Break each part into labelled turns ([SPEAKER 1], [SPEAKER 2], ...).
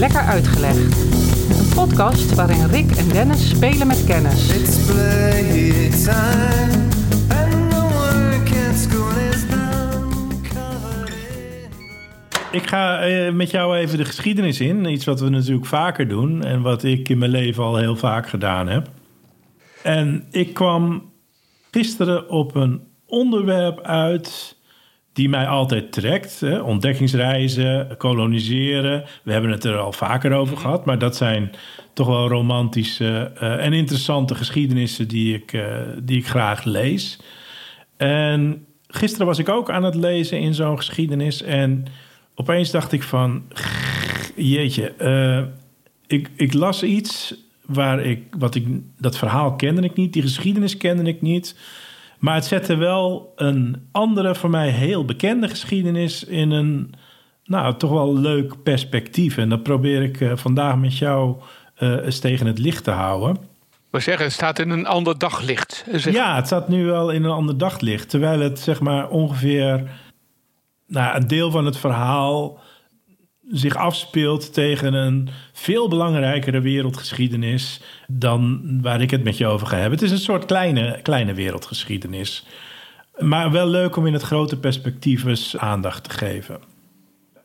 [SPEAKER 1] Lekker Uitgelegd. Een podcast waarin Rick en Dennis spelen met kennis.
[SPEAKER 2] Ik ga eh, met jou even de geschiedenis in. Iets wat we natuurlijk vaker doen en wat ik in mijn leven al heel vaak gedaan heb. En ik kwam gisteren op een onderwerp uit die mij altijd trekt. Hè? Ontdekkingsreizen, koloniseren. We hebben het er al vaker over gehad, maar dat zijn toch wel romantische eh, en interessante geschiedenissen die ik, eh, die ik graag lees. En gisteren was ik ook aan het lezen in zo'n geschiedenis. En opeens dacht ik van... Jeetje, eh, ik, ik las iets waar ik, wat ik... Dat verhaal kende ik niet, die geschiedenis kende ik niet. Maar het zette wel een andere, voor mij heel bekende geschiedenis... in een, nou, toch wel leuk perspectief. En dat probeer ik eh, vandaag met jou eh, eens tegen het licht te houden.
[SPEAKER 3] We zeggen, het staat in een ander daglicht. Zeg,
[SPEAKER 2] Ja, het staat nu wel in een ander daglicht. Terwijl het zeg maar ongeveer nou, een deel van het verhaal zich afspeelt tegen een veel belangrijkere wereldgeschiedenis dan waar ik het met je over ga hebben. Het is een soort kleine, kleine wereldgeschiedenis. Maar wel leuk om in het grote perspectief eens aandacht te geven.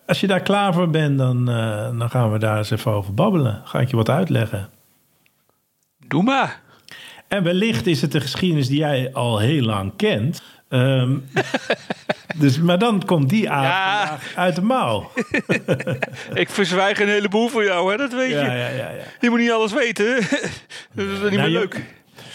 [SPEAKER 2] Als je daar klaar voor bent, dan, eh, dan gaan we daar eens even over babbelen. Ga ik je wat uitleggen.
[SPEAKER 3] Doe maar.
[SPEAKER 2] En wellicht is het een geschiedenis die jij al heel lang kent. Ehm, dus, maar dan komt die
[SPEAKER 3] Ja.
[SPEAKER 2] vandaag uit de mouw.
[SPEAKER 3] Ik verzwijg een heleboel voor jou, hè? dat weet je.
[SPEAKER 2] Ja, ja, ja.
[SPEAKER 3] Je moet niet alles weten. dat is niet
[SPEAKER 2] Nou,
[SPEAKER 3] meer
[SPEAKER 2] je-
[SPEAKER 3] leuk.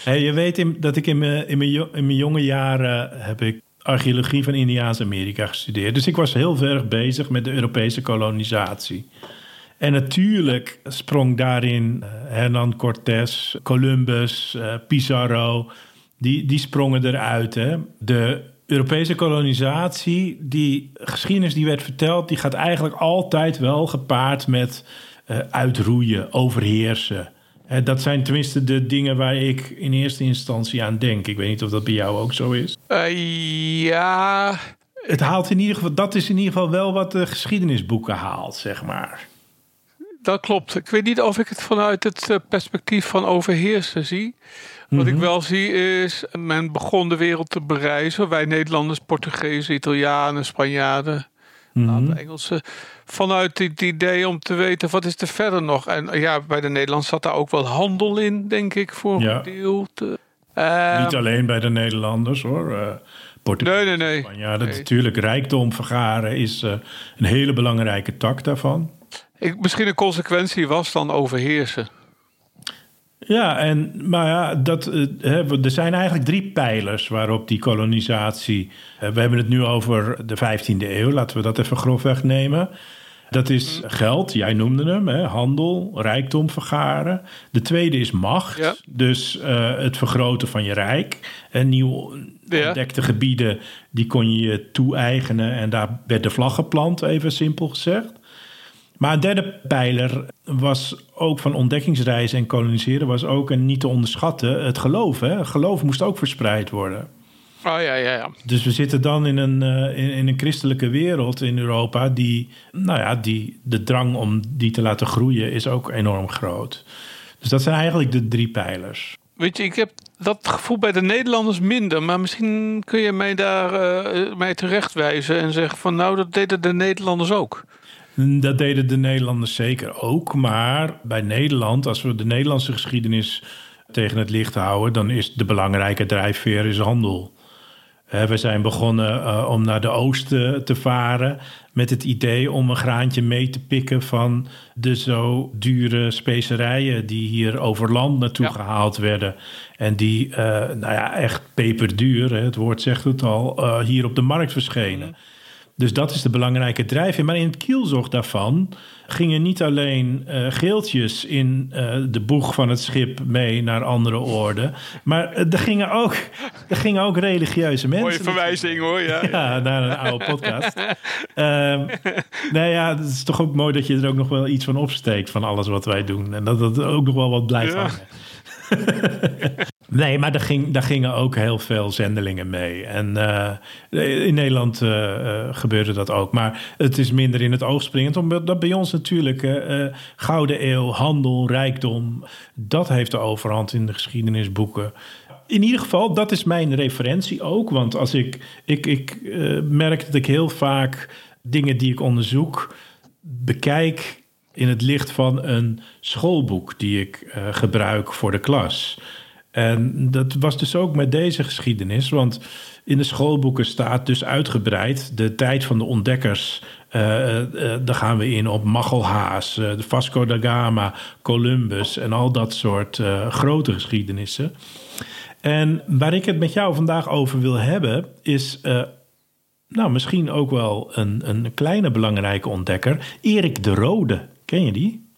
[SPEAKER 2] Hey, je weet in- dat ik in mijn, in, mijn, jo- in mijn jonge jaren heb ik archeologie van Indiaans-Amerika gestudeerd. Dus ik was heel ver bezig met de Europese kolonisatie. En natuurlijk sprong daarin eh, Hernan Cortés, Columbus, eh, Pizarro, die, die sprongen eruit. Hè. De Europese kolonisatie, die geschiedenis die werd verteld, die gaat eigenlijk altijd wel gepaard met eh, uitroeien, overheersen. Hè, dat zijn tenminste de dingen waar ik in eerste instantie aan denk. Ik weet niet of dat bij jou ook zo is.
[SPEAKER 3] Eh, ja,
[SPEAKER 2] Het haalt in ieder geval, dat is in ieder geval wel wat de geschiedenisboeken haalt, zeg maar.
[SPEAKER 3] dat klopt. Ik weet niet of ik het vanuit het eh, perspectief van overheersen zie. Wat
[SPEAKER 2] Mhm.
[SPEAKER 3] ik wel zie is, men begon de wereld te bereizen. Wij Nederlanders, Portugezen, Italianen, Spanjaarden,
[SPEAKER 2] Mhm.
[SPEAKER 3] aantal Engelsen. Vanuit dit idee om te weten, wat is er verder nog? En eh, ja, bij de Nederlanders zat daar ook wel handel in, denk ik, voor een. Eh,
[SPEAKER 2] Niet alleen bij de Nederlanders hoor. Uh, Portugees,
[SPEAKER 3] Nee, nee, nee.
[SPEAKER 2] Spanjaarden,
[SPEAKER 3] Nee.
[SPEAKER 2] natuurlijk rijkdom vergaren is eh, een hele belangrijke tak daarvan.
[SPEAKER 3] ik, misschien een consequentie was dan overheersen.
[SPEAKER 2] Ja, en, maar ja, dat, eh, er zijn eigenlijk drie pijlers waarop die kolonisatie. eh, we hebben het nu over de 15e eeuw, laten we dat even grofweg nemen. Dat is geld, jij noemde hem, hè, handel, rijkdom vergaren. De tweede is macht,
[SPEAKER 3] Ja.
[SPEAKER 2] dus eh, het vergroten van je rijk. En nieuw
[SPEAKER 3] Ja.
[SPEAKER 2] ontdekte gebieden, die kon je je toe-eigenen en daar werd de vlag geplant, even simpel gezegd. Maar een derde pijler was ook van ontdekkingsreizen en koloniseren... was ook, en niet te onderschatten, het geloof. Hè? Geloof moest ook verspreid worden.
[SPEAKER 3] Oh ja, ja, ja.
[SPEAKER 2] Dus we zitten dan in een, eh, in, in een christelijke wereld in Europa... die, nou ja, die, de drang om die te laten groeien is ook enorm groot. Dus dat zijn eigenlijk de drie pijlers.
[SPEAKER 3] Weet je, ik heb dat gevoel bij de Nederlanders minder. Maar misschien kun je mij daar eh, mij terechtwijzen en zeggen van nou, dat deden de Nederlanders ook.
[SPEAKER 2] Dat deden de Nederlanders zeker ook. Maar bij Nederland, als we de Nederlandse geschiedenis tegen het licht houden, dan is de belangrijke drijfveer is handel. We zijn begonnen eh, om naar de oosten te varen met het idee om een graantje mee te pikken van de zo dure specerijen die hier over land naartoe
[SPEAKER 3] Ja.
[SPEAKER 2] gehaald werden. En die, eh, nou ja, echt peperduur, het woord zegt het al, eh, hier op de markt verschenen. Dus dat is de belangrijke drijfveer. Maar in het kielzog daarvan gingen niet alleen eh, geeltjes in eh, de boeg van het schip mee naar andere orden. Maar eh, er, gingen ook, er gingen ook religieuze mensen.
[SPEAKER 3] Mooie verwijzing hoor, ja.
[SPEAKER 2] Ja, naar een oude podcast. Nou ja, het is toch ook mooi dat je er ook nog wel iets van opsteekt van alles wat wij doen. En dat het ook nog wel wat blijft
[SPEAKER 3] Ja.
[SPEAKER 2] hangen. Nee, maar daar, ging, daar gingen ook heel veel zendelingen mee. En eh, in Nederland eh, eh, gebeurde dat ook. Maar het is minder in het oog springend. Omdat bij ons natuurlijk Gouden Eeuw, handel, rijkdom... dat heeft de overhand in de geschiedenisboeken. In ieder geval, dat is mijn referentie ook. Want als ik, ik, ik merk dat ik heel vaak dingen die ik onderzoek... bekijk in het licht van een schoolboek die ik eh, gebruik voor de klas. En dat was dus ook met deze geschiedenis, want in de schoolboeken staat dus uitgebreid de tijd van de ontdekkers. eh, eh, daar gaan we in op Machelhaas, de Vasco da Gama, Columbus en al dat soort grote geschiedenissen. En waar ik het met jou vandaag over wil hebben, is nou, misschien ook wel een, een kleine belangrijke ontdekker, Erik de Rode. Ken je die?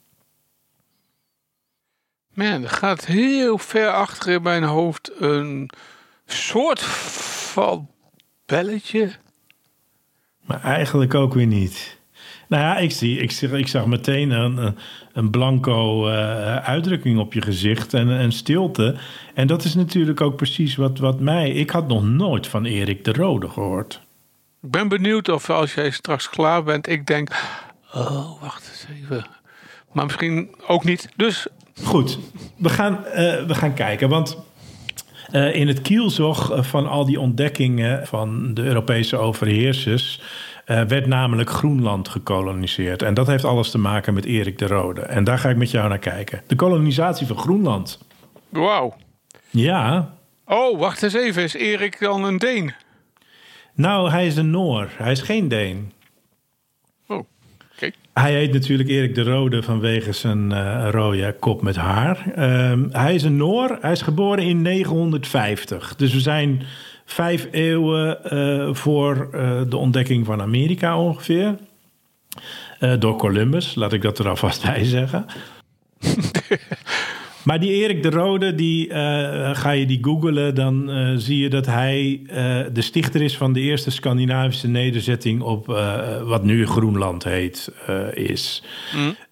[SPEAKER 3] Man, er gaat heel ver achter in mijn hoofd een soort van belletje.
[SPEAKER 2] Maar eigenlijk ook weer niet. Nou ja, ik, zie, ik, zie, ik zag meteen een, een- blanco eh, uitdrukking op je gezicht en een stilte. En dat is natuurlijk ook precies wat, wat mij... Ik had nog nooit van Erik de Rode gehoord.
[SPEAKER 3] Ik ben benieuwd of als jij straks klaar bent, ik denk... Oh, wacht eens even. Maar misschien ook niet. Dus
[SPEAKER 2] Goed, we gaan, eh, we gaan kijken. Want eh, in het kielzog eh, van al die ontdekkingen van de Europese overheersers... werd namelijk Groenland gekoloniseerd. En dat heeft alles te maken met Erik de Rode. En daar ga ik met jou naar kijken. De kolonisatie van Groenland.
[SPEAKER 3] wauw.
[SPEAKER 2] Ja,
[SPEAKER 3] Oh, wacht eens even. Is Erik dan een Deen?
[SPEAKER 2] nou, hij is een Noor. Hij is geen Deen. Hij heet natuurlijk Erik de Rode vanwege zijn eh, rode kop met haar. Ehm, hij is een Noor. Hij is geboren in 950. Dus we zijn vijf eeuwen eh, voor eh, de ontdekking van Amerika ongeveer. Door Columbus, laat ik dat er alvast bij zeggen. Maar die Erik de Rode, die, eh, ga je die googelen, dan eh, zie je dat hij eh, de stichter is van de eerste Scandinavische nederzetting op wat nu Groenland heet, is.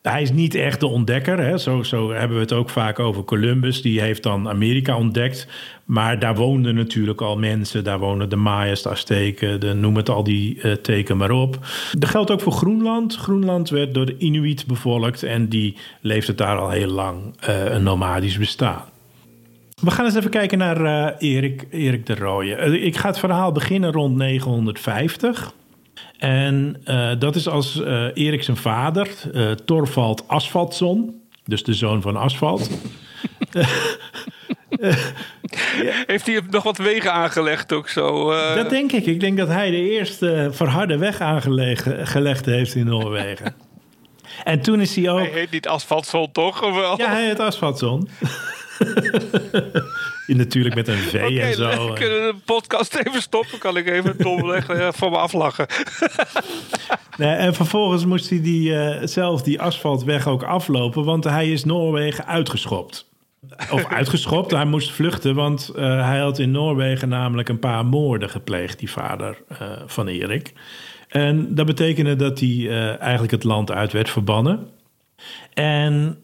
[SPEAKER 2] Hij is niet echt de ontdekker, hè? Zo, zo hebben we het ook vaak over Columbus, die heeft dan Amerika ontdekt. Maar daar woonden natuurlijk al mensen, daar wonen de Mayas, de Azteken, de, noem het al die eh, teken maar op. Dat geldt ook voor Groenland. Groenland werd door de Inuit bevolkt en die leefde daar al heel lang eh, een nomadisch bestaan. We gaan eens even kijken naar eh, Erik, Erik de Rooije. Eh, ik ga het verhaal beginnen rond 950. En dat is als Erik zijn vader, Torvald Asfaltson, dus de zoon van Asfalt.
[SPEAKER 3] Heeft hij nog wat wegen aangelegd ook zo? eh?
[SPEAKER 2] Dat denk ik. Ik denk dat hij de eerste verharde weg aangelegd heeft in Noorwegen. en toen is hij ook...
[SPEAKER 3] Hij heet niet asfaltzon toch? Of wel?
[SPEAKER 2] Ja, hij heet Asfaltson. Natuurlijk met een V en zo.
[SPEAKER 3] we kunnen de podcast even stoppen. Kan ik even Tom leggen, voor me aflachen.
[SPEAKER 2] Nee, en vervolgens moest hij die, eh, zelf die asfaltweg ook aflopen, want hij is Noorwegen uitgeschopt. Of uitgeschopt, hij moest vluchten, want eh, hij had in Noorwegen namelijk een paar moorden gepleegd, die vader eh, van Erik. En dat betekende dat hij eh, eigenlijk het land uit werd verbannen. En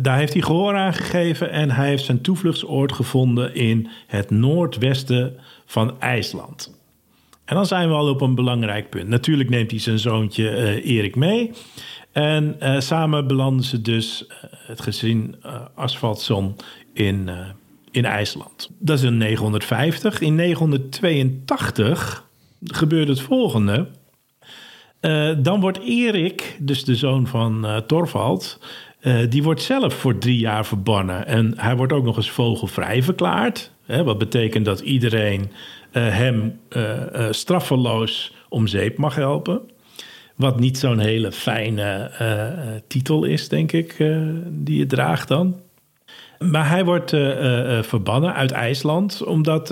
[SPEAKER 2] daar heeft hij gehoor aan gegeven en hij heeft zijn toevluchtsoord gevonden in het noordwesten van IJsland. En dan zijn we al op een belangrijk punt. Natuurlijk neemt hij zijn zoontje Erik mee. En eh, samen belanden ze dus eh, het gezin uh, Asfaltson in, uh, in IJsland. Dat is in 950. In 982 gebeurt het volgende. Uh, dan wordt Erik, dus de zoon van uh, Torvald, uh, die wordt zelf voor drie jaar verbannen. En hij wordt ook nog eens vogelvrij verklaard. Hè, wat betekent dat iedereen hem straffeloos om zeep mag helpen. Wat niet zo'n hele fijne titel is, denk ik, die je draagt dan. Maar hij wordt verbannen uit IJsland, omdat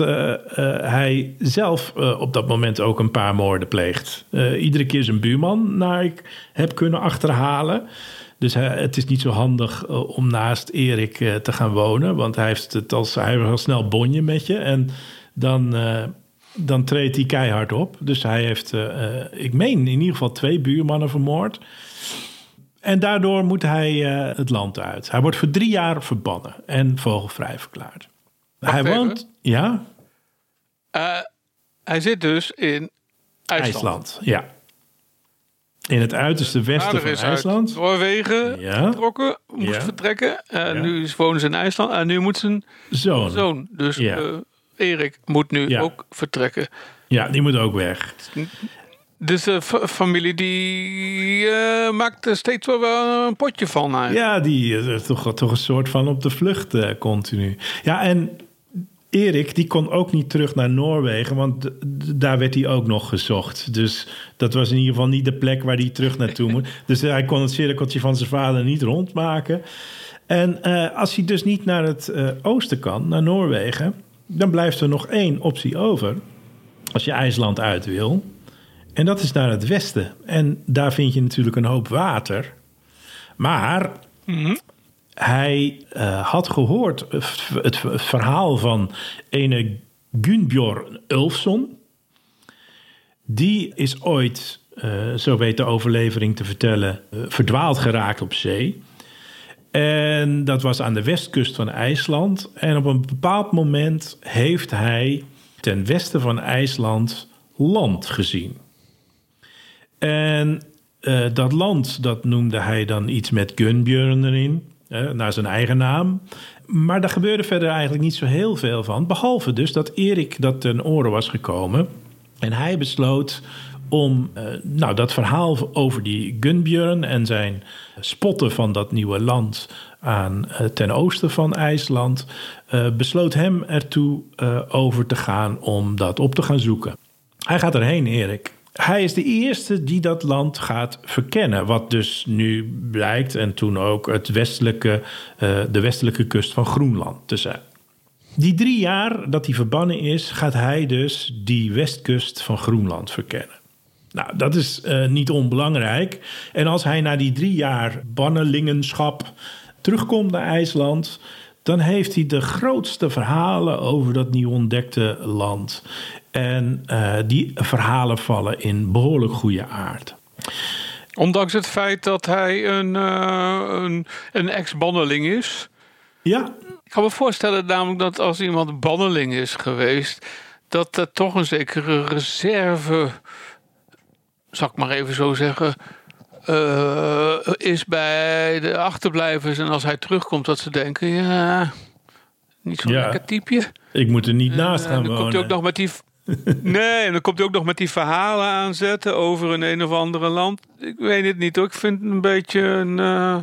[SPEAKER 2] hij zelf op dat moment ook een paar moorden pleegt. iedere keer zijn buurman naar ik heb kunnen achterhalen. Dus het is niet zo handig om naast Erik te gaan wonen, want hij heeft het als hij snel bonje met je en dan, dan treedt hij keihard op. Dus hij heeft, ik meen in ieder geval twee buurmannen vermoord. En daardoor moet hij uh, het land uit. Hij wordt voor drie jaar verbannen en vogelvrij verklaard. hij
[SPEAKER 3] even.
[SPEAKER 2] woont, ja,
[SPEAKER 3] Eh, hij zit dus in IJsland.
[SPEAKER 2] IJsland. Ja. In het uiterste westen van IJsland.
[SPEAKER 3] Noorwegen
[SPEAKER 2] Ja.
[SPEAKER 3] vertrokken, moest
[SPEAKER 2] Ja.
[SPEAKER 3] vertrekken. En
[SPEAKER 2] Ja.
[SPEAKER 3] nu wonen ze in IJsland. En nu moet zijn
[SPEAKER 2] Zoon.
[SPEAKER 3] zoon, dus eh, Erik, moet nu
[SPEAKER 2] Ja.
[SPEAKER 3] ook vertrekken.
[SPEAKER 2] Ja, die moet ook weg.
[SPEAKER 3] Dus de fa- familie die eh, maakt er steeds wel een potje van. eigenlijk.
[SPEAKER 2] Ja, die is toch, toch een soort van op de vlucht eh, continu. Ja, en Erik, die kon ook niet terug naar Noorwegen, want daar werd hij ook nog gezocht. Dus dat was in ieder geval niet de plek waar hij terug naartoe moet. Dus hij kon het cirkeltje van zijn vader niet rondmaken. En eh, als hij dus niet naar het eh, oosten kan, naar Noorwegen, dan blijft er nog één optie over. Als je IJsland uit wil. En dat is naar het westen. En daar vind je natuurlijk een hoop water. Maar hij eh, had gehoord eh, het, verhaal van ene Gunbjorn Ulfsson. Die is ooit, eh, zo weet de overlevering te vertellen, eh, verdwaald geraakt op zee. En dat was aan de westkust van IJsland. En op een bepaald moment heeft hij ten westen van IJsland land gezien. En eh, dat land, dat noemde hij dan iets met Gunbjörn erin, naar zijn eigen naam. Maar daar gebeurde verder eigenlijk niet zo heel veel van. Behalve dus dat Erik dat ten oren was gekomen. En hij besloot om eh, nou, dat verhaal over die Gunbjörn en zijn spotten van dat nieuwe land aan eh, ten oosten van IJsland, eh, besloot hem ertoe over te gaan om dat op te gaan zoeken. Hij gaat erheen, Erik. Hij is de eerste die dat land gaat verkennen. Wat dus nu blijkt en toen ook het westelijke, de westelijke kust van Groenland te zijn. Die drie jaar dat hij verbannen is, gaat hij dus die westkust van Groenland verkennen. Nou, dat is eh, niet onbelangrijk. En als hij na die drie jaar bannelingенschap terugkomt naar IJsland, dan heeft hij de grootste verhalen over dat nieuw ontdekte land. En eh, die verhalen vallen in behoorlijk goede aard.
[SPEAKER 3] Ondanks het feit dat hij een, eh, een, een ex-banneling is.
[SPEAKER 2] Ja,
[SPEAKER 3] Ik kan me voorstellen namelijk dat als iemand banneling is geweest... dat er toch een zekere reserve, zal ik maar even zo zeggen... eh, is bij de achterblijvers. En als hij terugkomt dat ze denken... ja, niet zo'n
[SPEAKER 2] Ja.
[SPEAKER 3] lekker typeje.
[SPEAKER 2] ik moet er niet naast
[SPEAKER 3] En
[SPEAKER 2] gaan
[SPEAKER 3] dan komt hij ook
[SPEAKER 2] wonen.
[SPEAKER 3] nog met die... Nee, en dan komt hij ook nog met die verhalen aanzetten over een een of andere land. Ik weet het niet hoor. Ik vind het een beetje een... eh,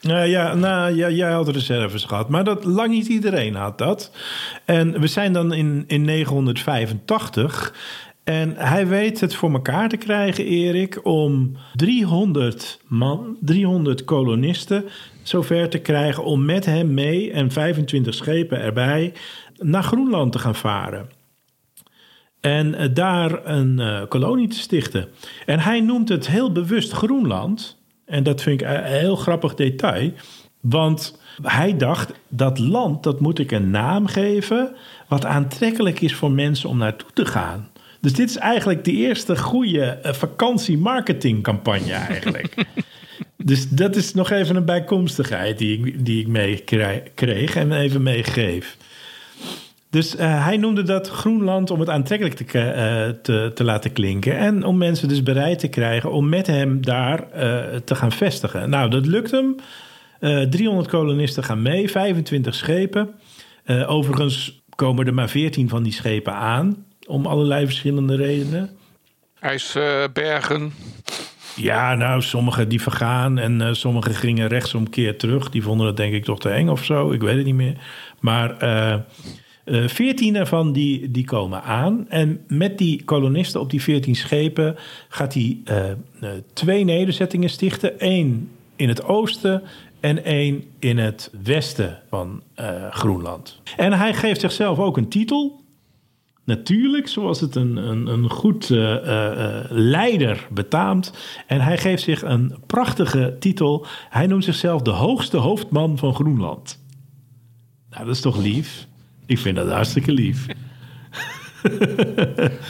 [SPEAKER 2] Nou ja, nou, ja, jij had reserves gehad, maar dat, lang niet iedereen had dat. En we zijn dan in, in 985 en hij weet het voor elkaar te krijgen, Erik, om 300 man, 300 kolonisten zover te krijgen om met hem mee en 25 schepen erbij naar Groenland te gaan varen. En eh, daar een eh, kolonie te stichten. En hij noemt het heel bewust Groenland. En dat vind ik een heel grappig detail. Want hij dacht, dat land, dat moet ik een naam geven... wat aantrekkelijk is voor mensen om naartoe te gaan. Dus dit is eigenlijk de eerste goede eh, vakantiemarketingcampagne eigenlijk. dus dat is nog even een bijkomstigheid die ik, die ik meekreeg en even meegeef. Dus eh, hij noemde dat Groenland om het aantrekkelijk te, eh, te, te laten klinken. En om mensen dus bereid te krijgen om met hem daar te gaan vestigen. Nou, dat lukt hem. Eh 300 kolonisten gaan mee, 25 schepen. Overigens komen er maar 14 van die schepen aan. Om allerlei verschillende redenen.
[SPEAKER 3] ijsbergen.
[SPEAKER 2] Ja, nou, sommigen die vergaan en eh sommigen gingen rechtsomkeer terug. Die vonden het denk ik toch te eng of zo. Ik weet het niet meer. Maar eh, eh, veertien ervan die, die komen aan. En met die kolonisten op die veertien schepen gaat hij eh, eh, twee nederzettingen stichten. Eén in het oosten en één in het westen van eh, Groenland. En hij geeft zichzelf ook een titel. Natuurlijk, zoals het een, een, een goed eh, eh, eh, leider betaamt. En hij geeft zich een prachtige titel. Hij noemt zichzelf de hoogste hoofdman van Groenland. Nou, dat is toch lief? Ik vind dat hartstikke lief.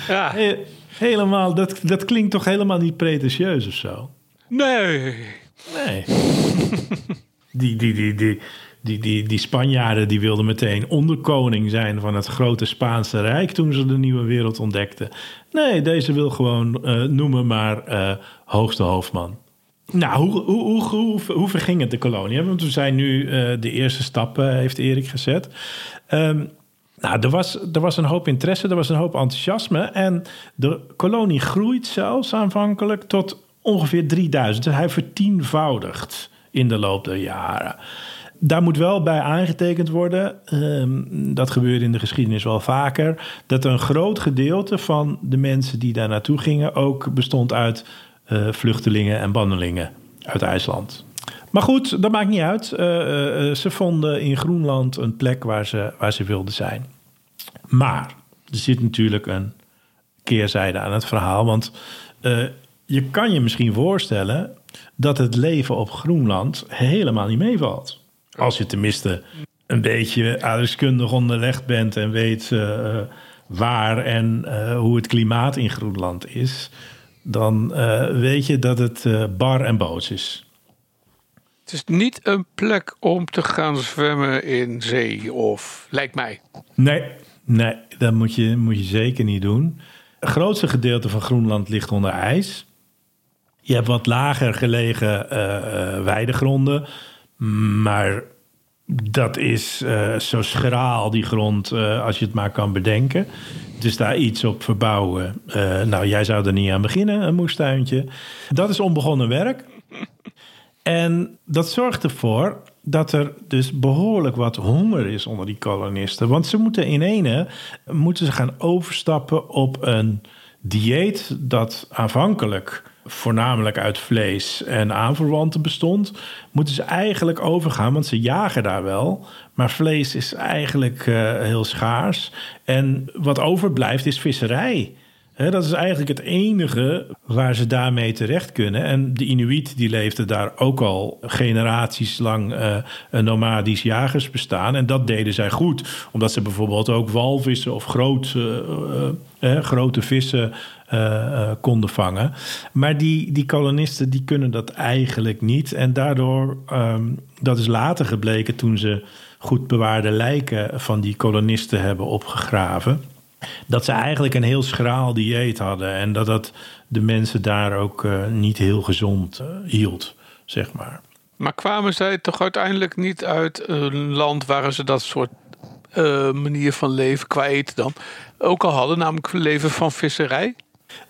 [SPEAKER 3] Ja,
[SPEAKER 2] He- helemaal, dat, dat klinkt toch helemaal niet pretentieus of zo?
[SPEAKER 3] nee.
[SPEAKER 2] Nee. die, die, die, die, Die, die, die Spanjaarden die wilden meteen onderkoning zijn van het grote Spaanse Rijk toen ze de nieuwe wereld ontdekten. Nee, deze wil gewoon eh, noemen maar eh, hoogste hoofdman. Nou, hoe, hoe, hoe, hoe, verging het de kolonie? Want we zijn nu eh, de eerste stappen, heeft Erik gezet. Ehm, nou, er was, er was een hoop interesse, er was een hoop enthousiasme. En de kolonie groeit zelfs aanvankelijk tot ongeveer 3000. Dus hij vertienvoudigt in de loop der jaren. Daar moet wel bij aangetekend worden, ehm, dat gebeurde in de geschiedenis wel vaker, dat een groot gedeelte van de mensen die daar naartoe gingen ook bestond uit eh, vluchtelingen en bannelingen uit IJsland. Maar goed, dat maakt niet uit. Eh, eh, ze vonden in Groenland een plek waar ze, waar ze wilden zijn. Maar er zit natuurlijk een keerzijde aan het verhaal. Want je kan je misschien voorstellen dat het leven op Groenland helemaal niet meevalt. Als je tenminste een beetje aardrijkskundig onderlegd bent en weet eh, waar en eh, hoe het klimaat in Groenland is, dan eh, weet je dat het bar en boos is.
[SPEAKER 3] Het is niet een plek om te gaan zwemmen in zee of lijkt mij.
[SPEAKER 2] Nee, nee dat moet je, moet je zeker niet doen. Het grootste gedeelte van Groenland ligt onder ijs. Je hebt wat lager gelegen weidegronden. Maar dat is eh, zo schraal, die grond, eh, als je het maar kan bedenken. Dus daar iets op verbouwen. Eh, nou, jij zou er niet aan beginnen, een moestuintje. Dat is onbegonnen werk. En dat zorgt ervoor dat er dus behoorlijk wat honger is onder die kolonisten. Want ze moeten in ene moeten ze gaan overstappen op een dieet dat aanvankelijk voornamelijk uit vlees en aanverwanten bestond. Moeten ze eigenlijk overgaan, want ze jagen daar wel. Maar vlees is eigenlijk eh, heel schaars. En wat overblijft is visserij. Dat is eigenlijk het enige waar ze daarmee terecht kunnen. En de Inuit die leefden daar ook al generaties lang eh, een nomadisch jagersbestaan. En dat deden zij goed. Omdat ze bijvoorbeeld ook walvissen of groot, eh, grote vissen eh, eh, konden vangen. Maar die, die kolonisten die kunnen dat eigenlijk niet. En daardoor, ehm, dat is later gebleken toen ze goed bewaarde lijken van die kolonisten hebben opgegraven dat ze eigenlijk een heel schraal dieet hadden. En dat dat de mensen daar ook eh, niet heel gezond hield, zeg maar.
[SPEAKER 3] Maar kwamen zij toch uiteindelijk niet uit een land waar ze dat soort eh, manier van leven qua eten dan ook al hadden, namelijk leven van visserij?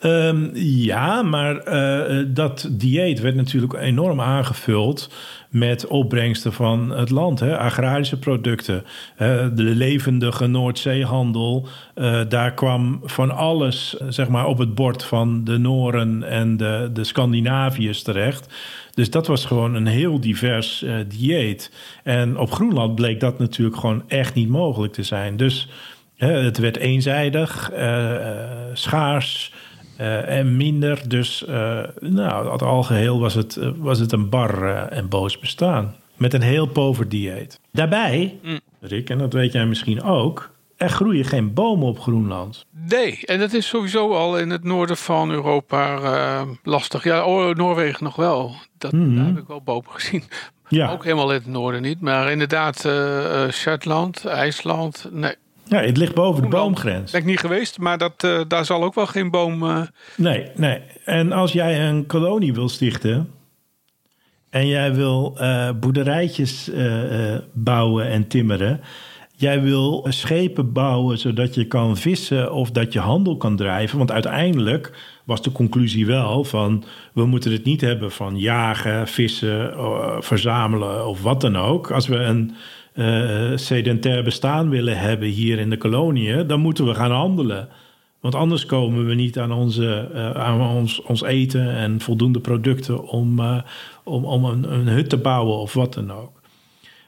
[SPEAKER 2] Ehm, ja, maar eh, dat dieet werd natuurlijk enorm aangevuld met opbrengsten van het land. Hè? Agrarische producten, eh, de levendige Noordzeehandel. eh, daar kwam van alles eh, zeg maar, op het bord van de Nooren en de, de Scandinaviërs terecht. Dus dat was gewoon een heel divers eh, dieet. En op Groenland bleek dat natuurlijk gewoon echt niet mogelijk te zijn. Dus het werd eenzijdig, eh, eh, schaars. Eh, en minder. Dus eh, nou, het algeheel was het, eh, was het een bar en boos bestaan. Met een heel pover dieet. Daarbij, Rick, en dat weet jij misschien ook... er groeien geen bomen op Groenland.
[SPEAKER 3] Nee, en dat is sowieso al in het noorden van Europa lastig. Ja, Noorwegen nog wel. Dat, Daar heb ik wel boven gezien.
[SPEAKER 2] Ja,
[SPEAKER 3] Ook helemaal in het noorden niet. Maar inderdaad, Shetland, IJsland. Nee,
[SPEAKER 2] ja het ligt boven de boomgrens.
[SPEAKER 3] ben ik niet geweest. Maar dat, eh, daar zal ook wel geen boom... eh,
[SPEAKER 2] Nee, nee. En als jij een kolonie wil stichten... en jij wil eh, boerderijtjes bouwen en timmeren... jij wil schepen bouwen zodat je kan vissen of dat je handel kan drijven... want uiteindelijk was de conclusie wel van... we moeten het niet hebben van jagen, vissen, verzamelen of wat dan ook. Als we een eh, sedentair bestaan willen hebben hier in de koloniën... dan moeten we gaan handelen... Want anders komen we niet aan, onze, eh, aan ons, ons eten en voldoende producten om, eh, om, om een, een hut te bouwen of wat dan ook.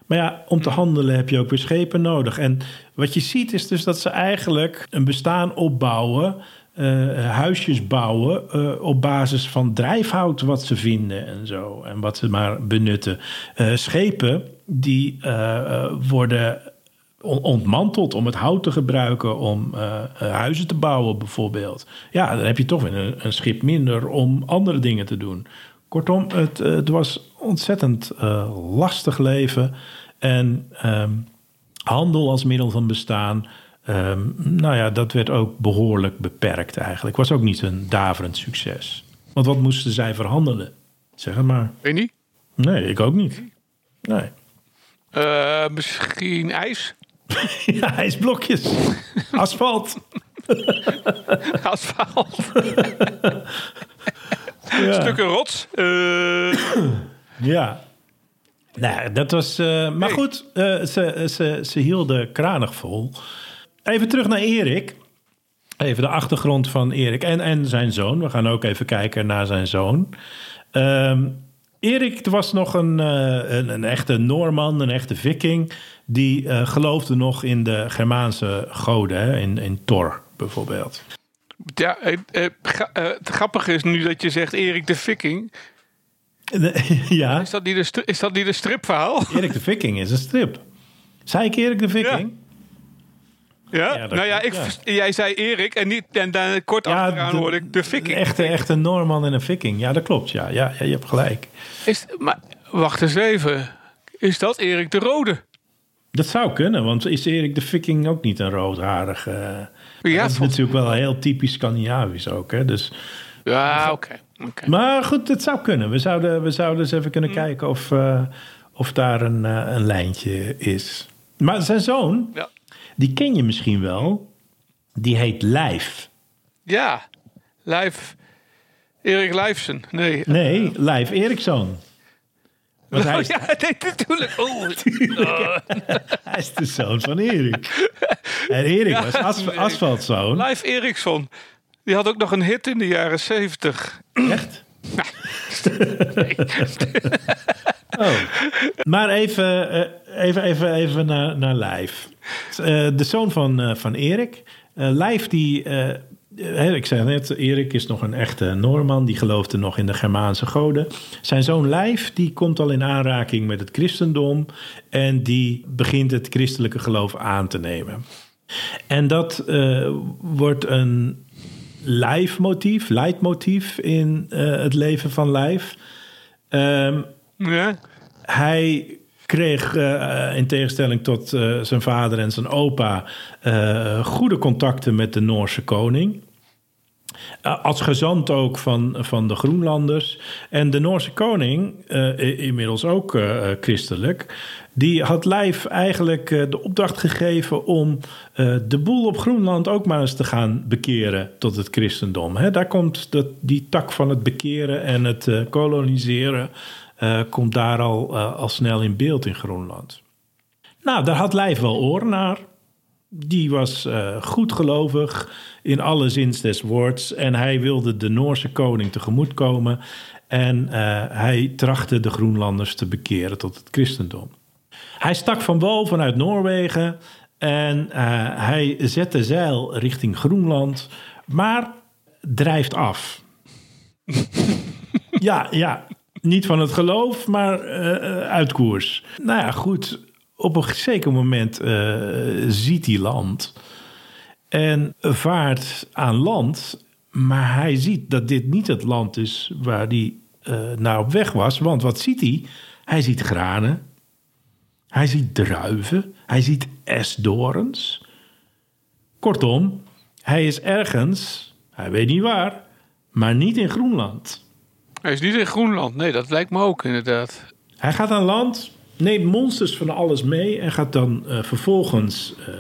[SPEAKER 2] Maar ja, om te handelen heb je ook weer schepen nodig. En wat je ziet is dus dat ze eigenlijk een bestaan opbouwen, eh, huisjes bouwen eh, op basis van drijfhout wat ze vinden en zo. En wat ze maar benutten. Eh, schepen die eh, eh, worden on- ontmanteld om het hout te gebruiken om eh, eh, huizen te bouwen bijvoorbeeld. Ja, dan heb je toch weer een, schip minder om andere dingen te doen. Kortom, het, eh, het was ontzettend eh, lastig leven. En ehm, handel als middel van bestaan, ehm, nou ja, dat werd ook behoorlijk beperkt eigenlijk. Was ook niet een daverend succes. Want wat moesten zij verhandelen? Zeg maar.
[SPEAKER 3] Weet niet?
[SPEAKER 2] Nee, ik ook niet. Nee.
[SPEAKER 3] Eh, misschien ijs?
[SPEAKER 2] Ja, ijsblokjes. Asfalt.
[SPEAKER 3] Asfalt?
[SPEAKER 2] Ja.
[SPEAKER 3] Stukken rots? Eh,
[SPEAKER 2] Ja. Nou, dat was. eh, maar
[SPEAKER 3] Nee.
[SPEAKER 2] goed, ze, ze, ze hielden kranig vol. Even terug naar Erik. Even de achtergrond van Erik en, en zijn zoon. We gaan ook even kijken naar zijn zoon. Ehm, Erik was nog een, eh, een, een echte Noorman, een echte viking. Die eh, geloofde nog in de Germaanse goden, hè, in, in Thor bijvoorbeeld.
[SPEAKER 3] ja, eh, het grappige is nu dat je zegt Erik de Viking.
[SPEAKER 2] ja,
[SPEAKER 3] Is dat niet een, is dat niet een stripverhaal?
[SPEAKER 2] Erik de Viking is een strip. Zei ik Erik de Viking?
[SPEAKER 3] Ja,
[SPEAKER 2] Ja,
[SPEAKER 3] nou ja, ik,
[SPEAKER 2] ja.
[SPEAKER 3] jij zei Erik en, niet, en dan kort achteraan hoorde ik de Viking.
[SPEAKER 2] Een echte, echte Noorman en een viking. Ja, dat klopt. Ja, ja, ja je hebt gelijk.
[SPEAKER 3] Is, maar wacht eens even. Is dat Erik de Rode?
[SPEAKER 2] Dat zou kunnen, want is Erik de Viking ook niet een roodharige...
[SPEAKER 3] Ja,
[SPEAKER 2] dat is natuurlijk wel heel typisch Scandinavisch ook. Hè? Dus,
[SPEAKER 3] ja oké.
[SPEAKER 2] maar goed, het zou kunnen. We zouden, we zouden eens even
[SPEAKER 3] Mm.
[SPEAKER 2] kunnen kijken of, eh, of daar een, eh, een lijntje is. Maar zijn zoon,
[SPEAKER 3] Ja.
[SPEAKER 2] Die ken je misschien wel. Die heet Lijf.
[SPEAKER 3] Ja, Lijf. Erik Lijfsen. Nee.
[SPEAKER 2] Nee, Lijf Eriksson. Want hij
[SPEAKER 3] Oh,
[SPEAKER 2] is,
[SPEAKER 3] ja, nee, natuurlijk. Oh.
[SPEAKER 2] hij is de zoon van Erik. En Erik
[SPEAKER 3] Ja,
[SPEAKER 2] was as,
[SPEAKER 3] nee.
[SPEAKER 2] asfaltzoon.
[SPEAKER 3] Lijf Eriksson. Die had ook nog een hit in de jaren zeventig.
[SPEAKER 2] Echt? Oh. Maar even, eh, even, even, even naar, naar Lijf. Eh, de zoon van, eh, van Erik. Lijf die... ik zei net, Erik is nog een echte Noorman. Die geloofde nog in de Germaanse goden. Zijn zoon Lijf die komt al in aanraking met het christendom. En die begint het christelijke geloof aan te nemen. En dat wordt een lijfmotief, leidmotief in het leven van Lijf. Ehm, Hij kreeg eh, in tegenstelling tot eh, zijn vader en zijn opa eh, goede contacten met de Noorse koning. Als gezant ook van, van de Groenlanders. En de Noorse koning, inmiddels ook christelijk, die had Lijf eigenlijk de opdracht gegeven om de boel op Groenland ook maar eens te gaan bekeren tot het christendom. Daar komt dat, die tak van het bekeren en het koloniseren, eh, komt daar al, eh, al snel in beeld in Groenland. Nou, daar had Lijf wel oor naar. Die was eh goed gelovig in alle zins des woords. En hij wilde de Noorse koning tegemoetkomen. En hij trachtte de Groenlanders te bekeren tot het christendom. Hij stak van wal vanuit Noorwegen. En hij zette zeil richting Groenland. Maar drijft af. ja, ja. Niet van het geloof, maar eh, eh, uit koers. Nou ja, goed. Op een zeker moment eh, ziet hij land. En vaart aan land. Maar hij ziet dat dit niet het land is waar hij naar op weg was. Want wat ziet hij? Hij ziet granen. Hij ziet druiven. Hij ziet esdorens. Kortom, hij is ergens, hij weet niet waar, maar niet in Groenland.
[SPEAKER 3] Hij is niet in Groenland. Nee, dat lijkt me ook inderdaad.
[SPEAKER 2] Hij gaat aan land, neemt monsters van alles mee en gaat dan eh, vervolgens eh,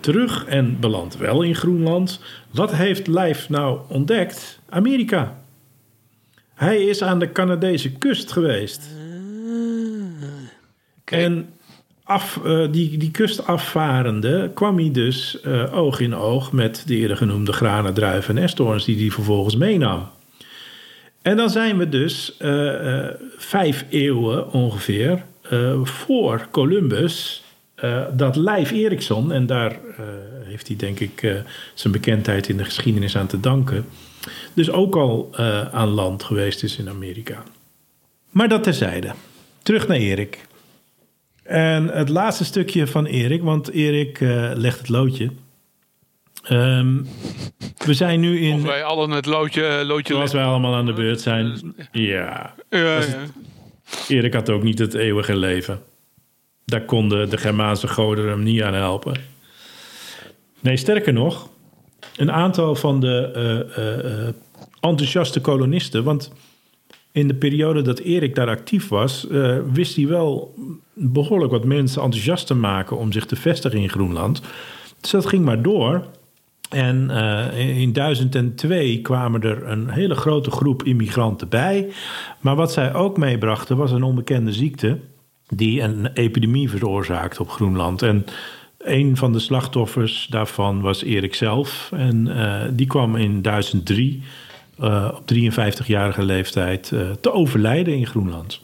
[SPEAKER 2] terug en belandt wel in Groenland. Wat heeft Lijf nou ontdekt? Amerika. Hij is aan de Canadese kust geweest. En af, eh, die, die kust afvarende kwam hij dus eh, oog in oog met de eerder genoemde granen, druiven en esdoorns die hij vervolgens meenam. En dan zijn we dus eh, eh, vijf eeuwen ongeveer eh, voor Columbus. dat Lijf Eriksson, en daar heeft hij denk ik zijn bekendheid in de geschiedenis aan te danken, dus ook al aan land geweest is in Amerika. Maar dat terzijde. Terug naar Erik. En het laatste stukje van Erik, want Erik eh, legt het loodje. Ehm, we zijn nu in.
[SPEAKER 3] Of wij allen het loodje, loodje
[SPEAKER 2] Zoals wij allemaal aan de beurt zijn. Ja,
[SPEAKER 3] Ja, ja.
[SPEAKER 2] Erik had ook niet het eeuwige leven. Daar konden de Germaanse goden hem niet aan helpen. Nee, sterker nog, een aantal van de eh, eh, eh, enthousiaste kolonisten. Want in de periode dat Erik daar actief was, eh, wist hij wel behoorlijk wat mensen enthousiast te maken om zich te vestigen in Groenland. Dus dat ging maar door. En eh, in 1002 kwamen er een hele grote groep immigranten bij. Maar wat zij ook meebrachten was een onbekende ziekte die een epidemie veroorzaakte op Groenland. En een van de slachtoffers daarvan was Erik zelf. En eh, die kwam in 1003 eh, op 53-jarige leeftijd te overlijden in Groenland.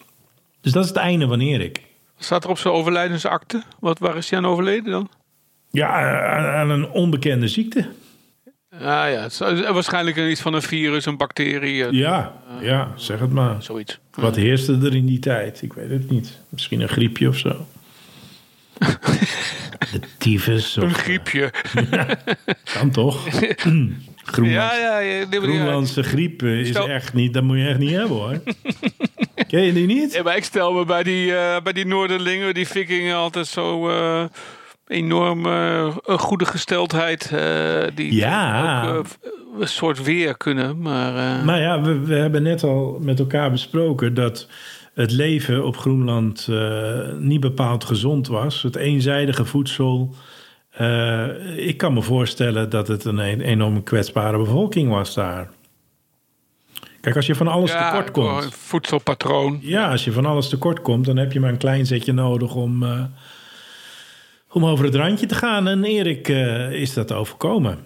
[SPEAKER 2] Dus dat is het einde van Erik.
[SPEAKER 3] Staat er op zijn overlijdensakte? Wat, waar is hij aan overleden dan?
[SPEAKER 2] Ja, aan, aan een onbekende ziekte.
[SPEAKER 3] Ah ja, is waarschijnlijk iets van een virus, een bacterie, eh,
[SPEAKER 2] Ja, ja, zeg het maar.
[SPEAKER 3] zoiets.
[SPEAKER 2] Wat heerste er in die tijd? Ik weet het niet. Misschien een griepje of zo. De tyfus.
[SPEAKER 3] Een griepje.
[SPEAKER 2] kan toch?
[SPEAKER 3] Ja, ja, ja. ja.
[SPEAKER 2] Groenlandse griep eh, is
[SPEAKER 3] Stel-
[SPEAKER 2] echt niet... Dat moet je echt niet hebben hoor. Ken je die niet?
[SPEAKER 3] Ja, maar ik stel me bij die, eh, bij die Noorderlingen, die vikingen, altijd zo eh, enorm eh, een goede gesteldheid. eh, die
[SPEAKER 2] Ja.
[SPEAKER 3] ook, eh, een soort weer kunnen. Maar,
[SPEAKER 2] Nou ja, we, we hebben net al met elkaar besproken dat het leven op Groenland niet bepaald gezond was. Het eenzijdige voedsel. ik kan me voorstellen dat het een, een enorm kwetsbare bevolking was daar. Kijk, als je van alles
[SPEAKER 3] ja,
[SPEAKER 2] tekort komt.
[SPEAKER 3] voedselpatroon.
[SPEAKER 2] Ja, als je van alles tekort komt, dan heb je maar een klein zetje nodig om, om over het randje te gaan. En Erik eh, is dat overkomen.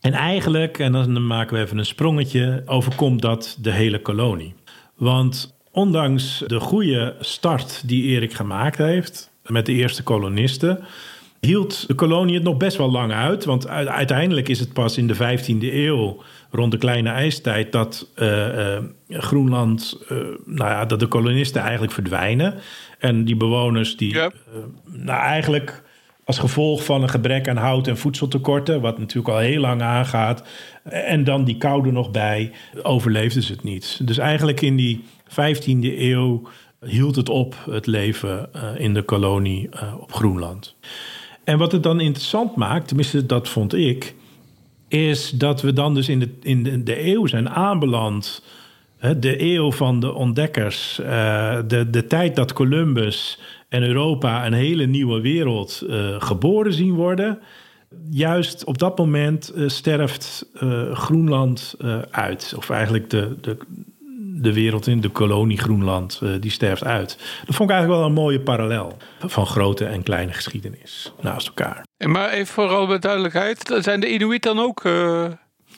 [SPEAKER 2] En eigenlijk, en dan maken we even een sprongetje, overkomt dat de hele kolonie. Want ondanks de goede start die Erik gemaakt heeft met de eerste kolonisten, hield de kolonie het nog best wel lang uit. Want uiteindelijk is het pas in de 15e eeuw, rond de kleine ijstijd, dat eh, eh, Groenland, nou ja, dat de kolonisten eigenlijk verdwijnen. En die bewoners die,
[SPEAKER 3] Ja.
[SPEAKER 2] nou eigenlijk als gevolg van een gebrek aan hout en voedseltekorten, wat natuurlijk al heel lang aangaat, en dan die koude nog bij, overleefden ze het niet. Dus eigenlijk in die 15e eeuw hield het op, het leven eh, in de kolonie eh, op Groenland. En wat het dan interessant maakt, tenminste dat vond ik, is dat we dan dus in de, in de, de eeuw zijn aanbeland. De eeuw van de ontdekkers. eh, de, de tijd dat Columbus en Europa een hele nieuwe wereld eh, geboren zien worden. Juist op dat moment eh, sterft Groenland uit. Of eigenlijk de, de, de wereld in de kolonie Groenland, die sterft uit. Dat vond ik eigenlijk wel een mooie parallel van grote en kleine geschiedenis naast elkaar.
[SPEAKER 3] Maar even vooral met duidelijkheid, zijn de Inuit dan ook...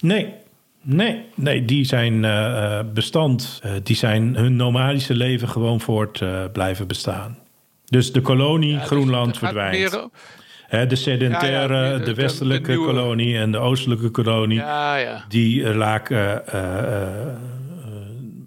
[SPEAKER 2] Nee, nee, nee, die zijn eh, eh, bestand. Eh, die zijn hun nomadische leven gewoon voort blijven bestaan. Dus de kolonie
[SPEAKER 3] dus
[SPEAKER 2] Groenland verdwijnt.
[SPEAKER 3] meer-
[SPEAKER 2] de sedentaire,
[SPEAKER 3] Ja, ja,
[SPEAKER 2] de, westelijke
[SPEAKER 3] de
[SPEAKER 2] kolonie en de oostelijke kolonie. Die eh,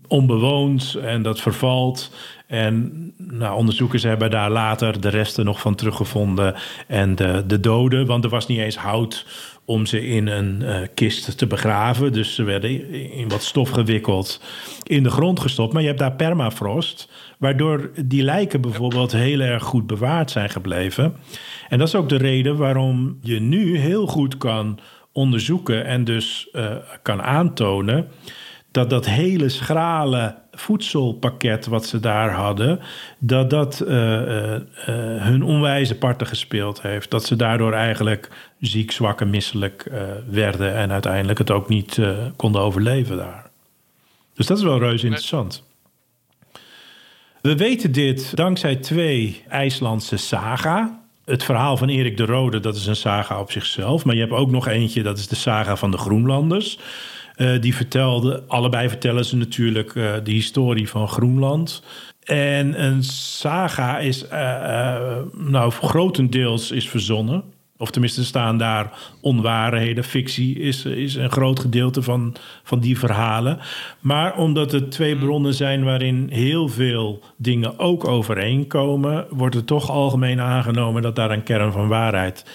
[SPEAKER 2] onbewoond en dat vervalt. En nou, onderzoekers hebben daar later de resten nog van teruggevonden. En de, de doden, want er was niet eens hout om ze in een eh, kist te begraven. Dus ze werden in wat stof gewikkeld, in de grond gestopt. Maar je hebt daar permafrost, waardoor die lijken bijvoorbeeld heel erg goed bewaard zijn gebleven. En dat is ook de reden waarom je nu heel goed kan onderzoeken en dus eh, kan aantonen dat dat hele schrale voedselpakket wat ze daar hadden, dat dat eh, eh, eh, hun onwijze parten gespeeld heeft. Dat ze daardoor eigenlijk ziek, zwak en misselijk werden en uiteindelijk het ook niet konden overleven daar. Dus dat is wel reuze interessant. We weten dit dankzij twee IJslandse saga. Het verhaal van Erik de Rode, dat is een saga op zichzelf. Maar je hebt ook nog eentje, dat is de saga van de Groenlanders. Eh, die vertelde, allebei vertellen ze natuurlijk eh, de historie van Groenland. En een saga is, eh, nou, grotendeels is verzonnen. Of tenminste staan daar onwaarheden. Fictie is, is een groot gedeelte van, van die verhalen. Maar omdat het twee bronnen zijn waarin heel veel dingen ook overeenkomen, wordt het toch algemeen aangenomen dat daar een kern van waarheid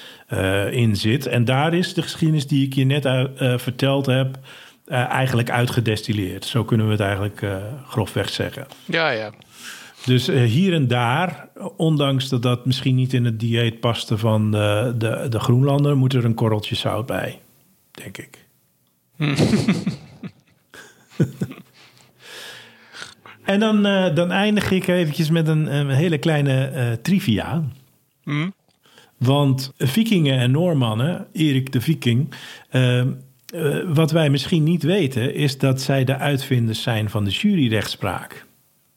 [SPEAKER 2] in zit. En daar is de geschiedenis die ik je net verteld heb, eigenlijk uitgedestilleerd. Zo kunnen we het eigenlijk eh, grofweg zeggen.
[SPEAKER 3] Ja, ja.
[SPEAKER 2] Dus eh, hier en daar, ondanks dat dat misschien niet in het dieet paste van de, de, de Groenlander, moet er een korreltje zout bij, denk ik. en dan, eh, dan eindig ik eventjes met een, een hele kleine eh, trivia.
[SPEAKER 3] Hm?
[SPEAKER 2] Want vikingen en Noormannen, Erik de Viking... eh, eh, wat wij misschien niet weten, is dat zij de uitvinders zijn van de juryrechtspraak.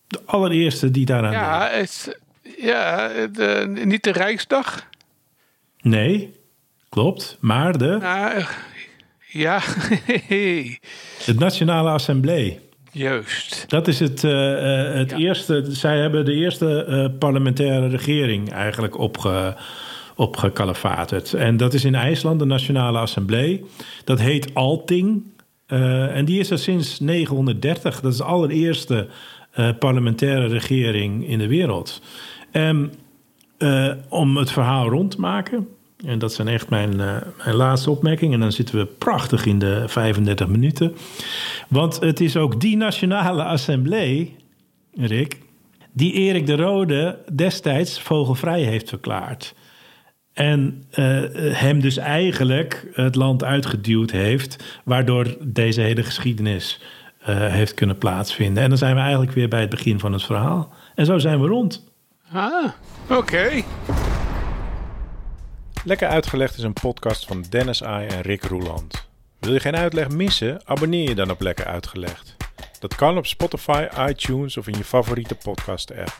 [SPEAKER 2] De allereerste die daaraan
[SPEAKER 3] Ja, het, ja de, niet de Rijksdag.
[SPEAKER 2] Nee, klopt. Maar de,
[SPEAKER 3] Nou, ja,
[SPEAKER 2] het Nationale Assemblée.
[SPEAKER 3] juist.
[SPEAKER 2] Dat is het, eh, eh, het
[SPEAKER 3] Ja.
[SPEAKER 2] eerste. Zij hebben de eerste parlementaire regering eigenlijk opge, opgekalefaterd. En dat is in IJsland, de Nationale Assemblée. Dat heet Alting. Eh, en die is er sinds 930. Dat is de allereerste eh, parlementaire regering in de wereld. En eh, om het verhaal rond te maken. En dat zijn echt mijn, mijn laatste opmerkingen. En dan zitten we prachtig in de 35 minuten. Want het is ook die Nationale Assemblée, Rick, die Erik de Rode destijds vogelvrij heeft verklaard. En eh, hem dus eigenlijk het land uitgeduwd heeft, waardoor deze hele geschiedenis eh, heeft kunnen plaatsvinden. En dan zijn we eigenlijk weer bij het begin van het verhaal. En zo zijn we rond.
[SPEAKER 3] Ah, oké.
[SPEAKER 4] Lekker Uitgelegd is een podcast van Dennis Ai en Rick Roeland. Wil je geen uitleg missen? Abonneer je dan op Lekker Uitgelegd. Dat kan op Spotify, iTunes of in je favoriete podcast-app.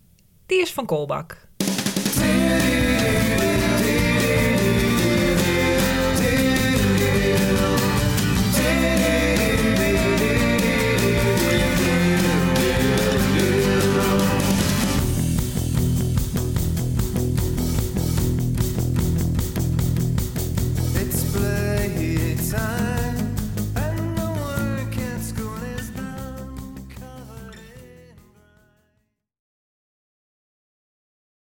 [SPEAKER 5] die is van Kolbak.